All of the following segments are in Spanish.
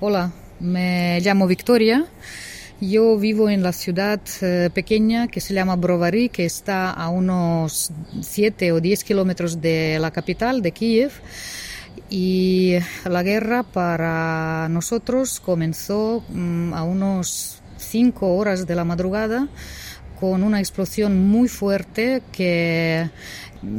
Hola, me llamo Victoria. Yo vivo en la ciudad eh, pequeña que se llama Brovary, que está a unos 7 o 10 kilómetros de la capital, de Kiev. Y la guerra para nosotros comenzó mm, a unos 5 horas de la madrugada con una explosión muy fuerte que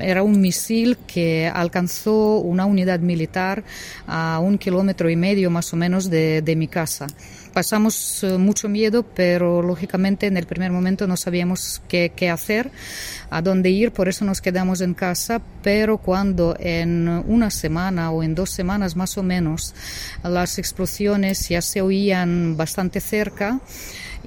era un misil que alcanzó una unidad militar a un kilómetro y medio más o menos de, mi casa. Pasamos eh, mucho miedo, pero lógicamente en el primer momento no sabíamos qué, qué, hacer, a dónde ir, por eso nos quedamos en casa, pero cuando en una semana o en dos semanas más o menos las explosiones ya se oían bastante cerca,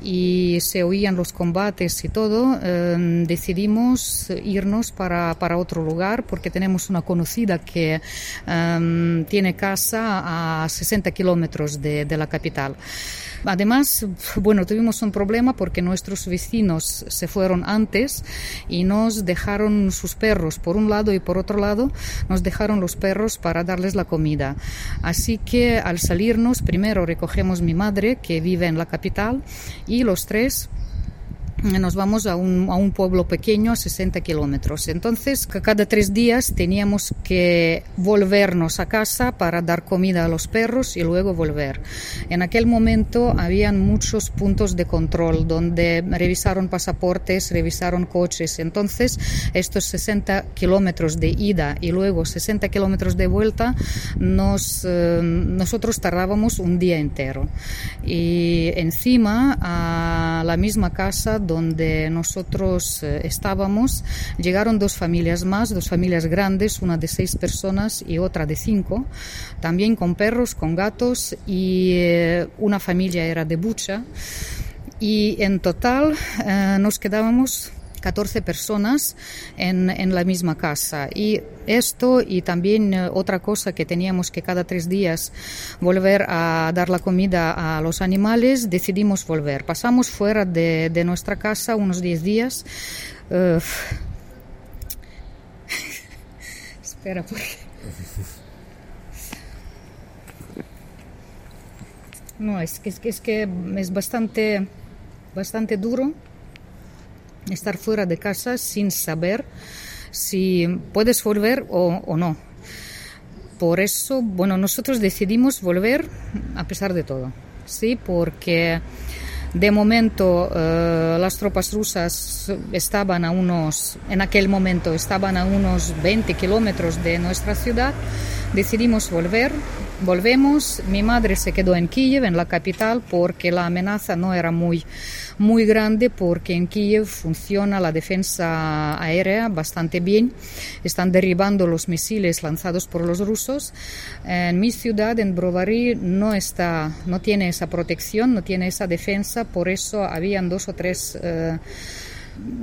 y se oían los combates y todo, em, decidimos irnos para, para, otro lugar porque tenemos una conocida que em, tiene casa a 60 kilómetros de, de la capital. Además, bueno, tuvimos un problema porque nuestros vecinos se fueron antes y nos dejaron sus perros por un lado y por otro lado nos dejaron los perros para darles la comida. Así que al salirnos, primero recogemos mi madre que vive en la capital y los tres nos vamos a un, a un, pueblo pequeño a 60 kilómetros. Entonces, cada tres días teníamos que volvernos a casa para dar comida a los perros y luego volver. En aquel momento habían muchos puntos de control donde revisaron pasaportes, revisaron coches. Entonces, estos 60 kilómetros de ida y luego 60 kilómetros de vuelta, nos, eh, nosotros tardábamos un día entero. Y encima, a la misma casa, donde nosotros eh, estábamos, llegaron dos familias más, dos familias grandes, una de seis personas y otra de cinco, también con perros, con gatos y eh, una familia era de Bucha. Y en total eh, nos quedábamos 14 personas en, en, la misma casa. Y esto y también eh, otra cosa que teníamos que cada tres días volver a dar la comida a los animales, decidimos volver. Pasamos fuera de, de nuestra casa unos 10 días. Espera, porque... No, es que, es que es, que es bastante, bastante duro estar fuera de casa sin saber si puedes volver o, no. Por eso, bueno, nosotros decidimos volver a pesar de todo, sí, porque de momento eh, las tropas rusas estaban a unos, en aquel momento estaban a unos 20 kilómetros de nuestra ciudad. Decidimos volver, volvemos. Mi madre se quedó en Kiev, en la capital, porque la amenaza no era muy muy grande porque en Kiev funciona la defensa aérea bastante bien. Están derribando los misiles lanzados por los rusos. En mi ciudad, en Brovary, no, está, no tiene esa protección, no tiene esa defensa, por eso habían dos o tres... Eh,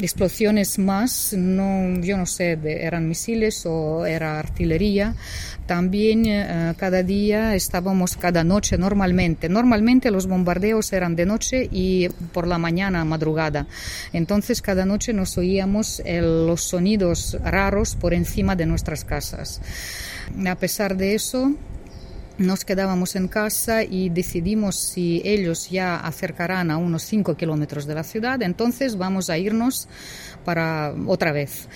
explosiones más, no, yo no sé, eran misiles o era artillería. También eh, cada día estábamos, cada noche normalmente, normalmente los bombardeos eran de noche y por la mañana, madrugada. Entonces cada noche nos oíamos los sonidos raros por encima de nuestras casas. A pesar de eso, nos quedábamos en casa y decidimos si ellos ya acercarán a unos 5 kilómetros de la ciudad, entonces vamos a irnos para otra vez.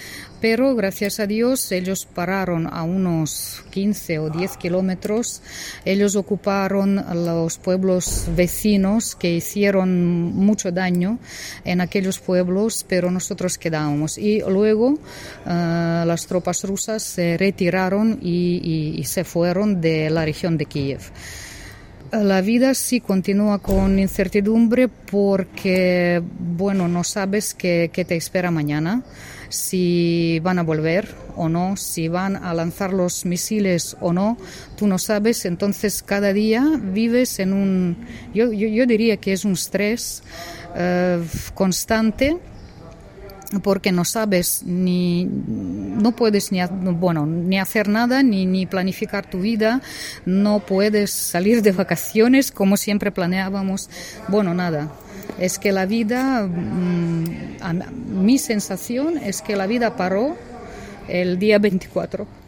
Pero gracias a Dios ellos pararon a unos 15 o 10 kilómetros. Ellos ocuparon los pueblos vecinos que hicieron mucho daño en aquellos pueblos, pero nosotros quedamos. Y luego eh, las tropas rusas se retiraron y, se fueron de la región de Kiev. La vida sí continúa con incertidumbre porque, bueno, no sabes qué, qué te espera mañana si van a volver o no, si van a lanzar los misiles o no, tú no sabes, entonces cada día vives en un, yo, yo, diría que es un estrés eh, constante porque no sabes ni no puedes ni bueno ni hacer nada ni, ni planificar tu vida no puedes salir de vacaciones como siempre planeábamos bueno nada es que la vida, mm, mi sensación es que la vida paró el día 24.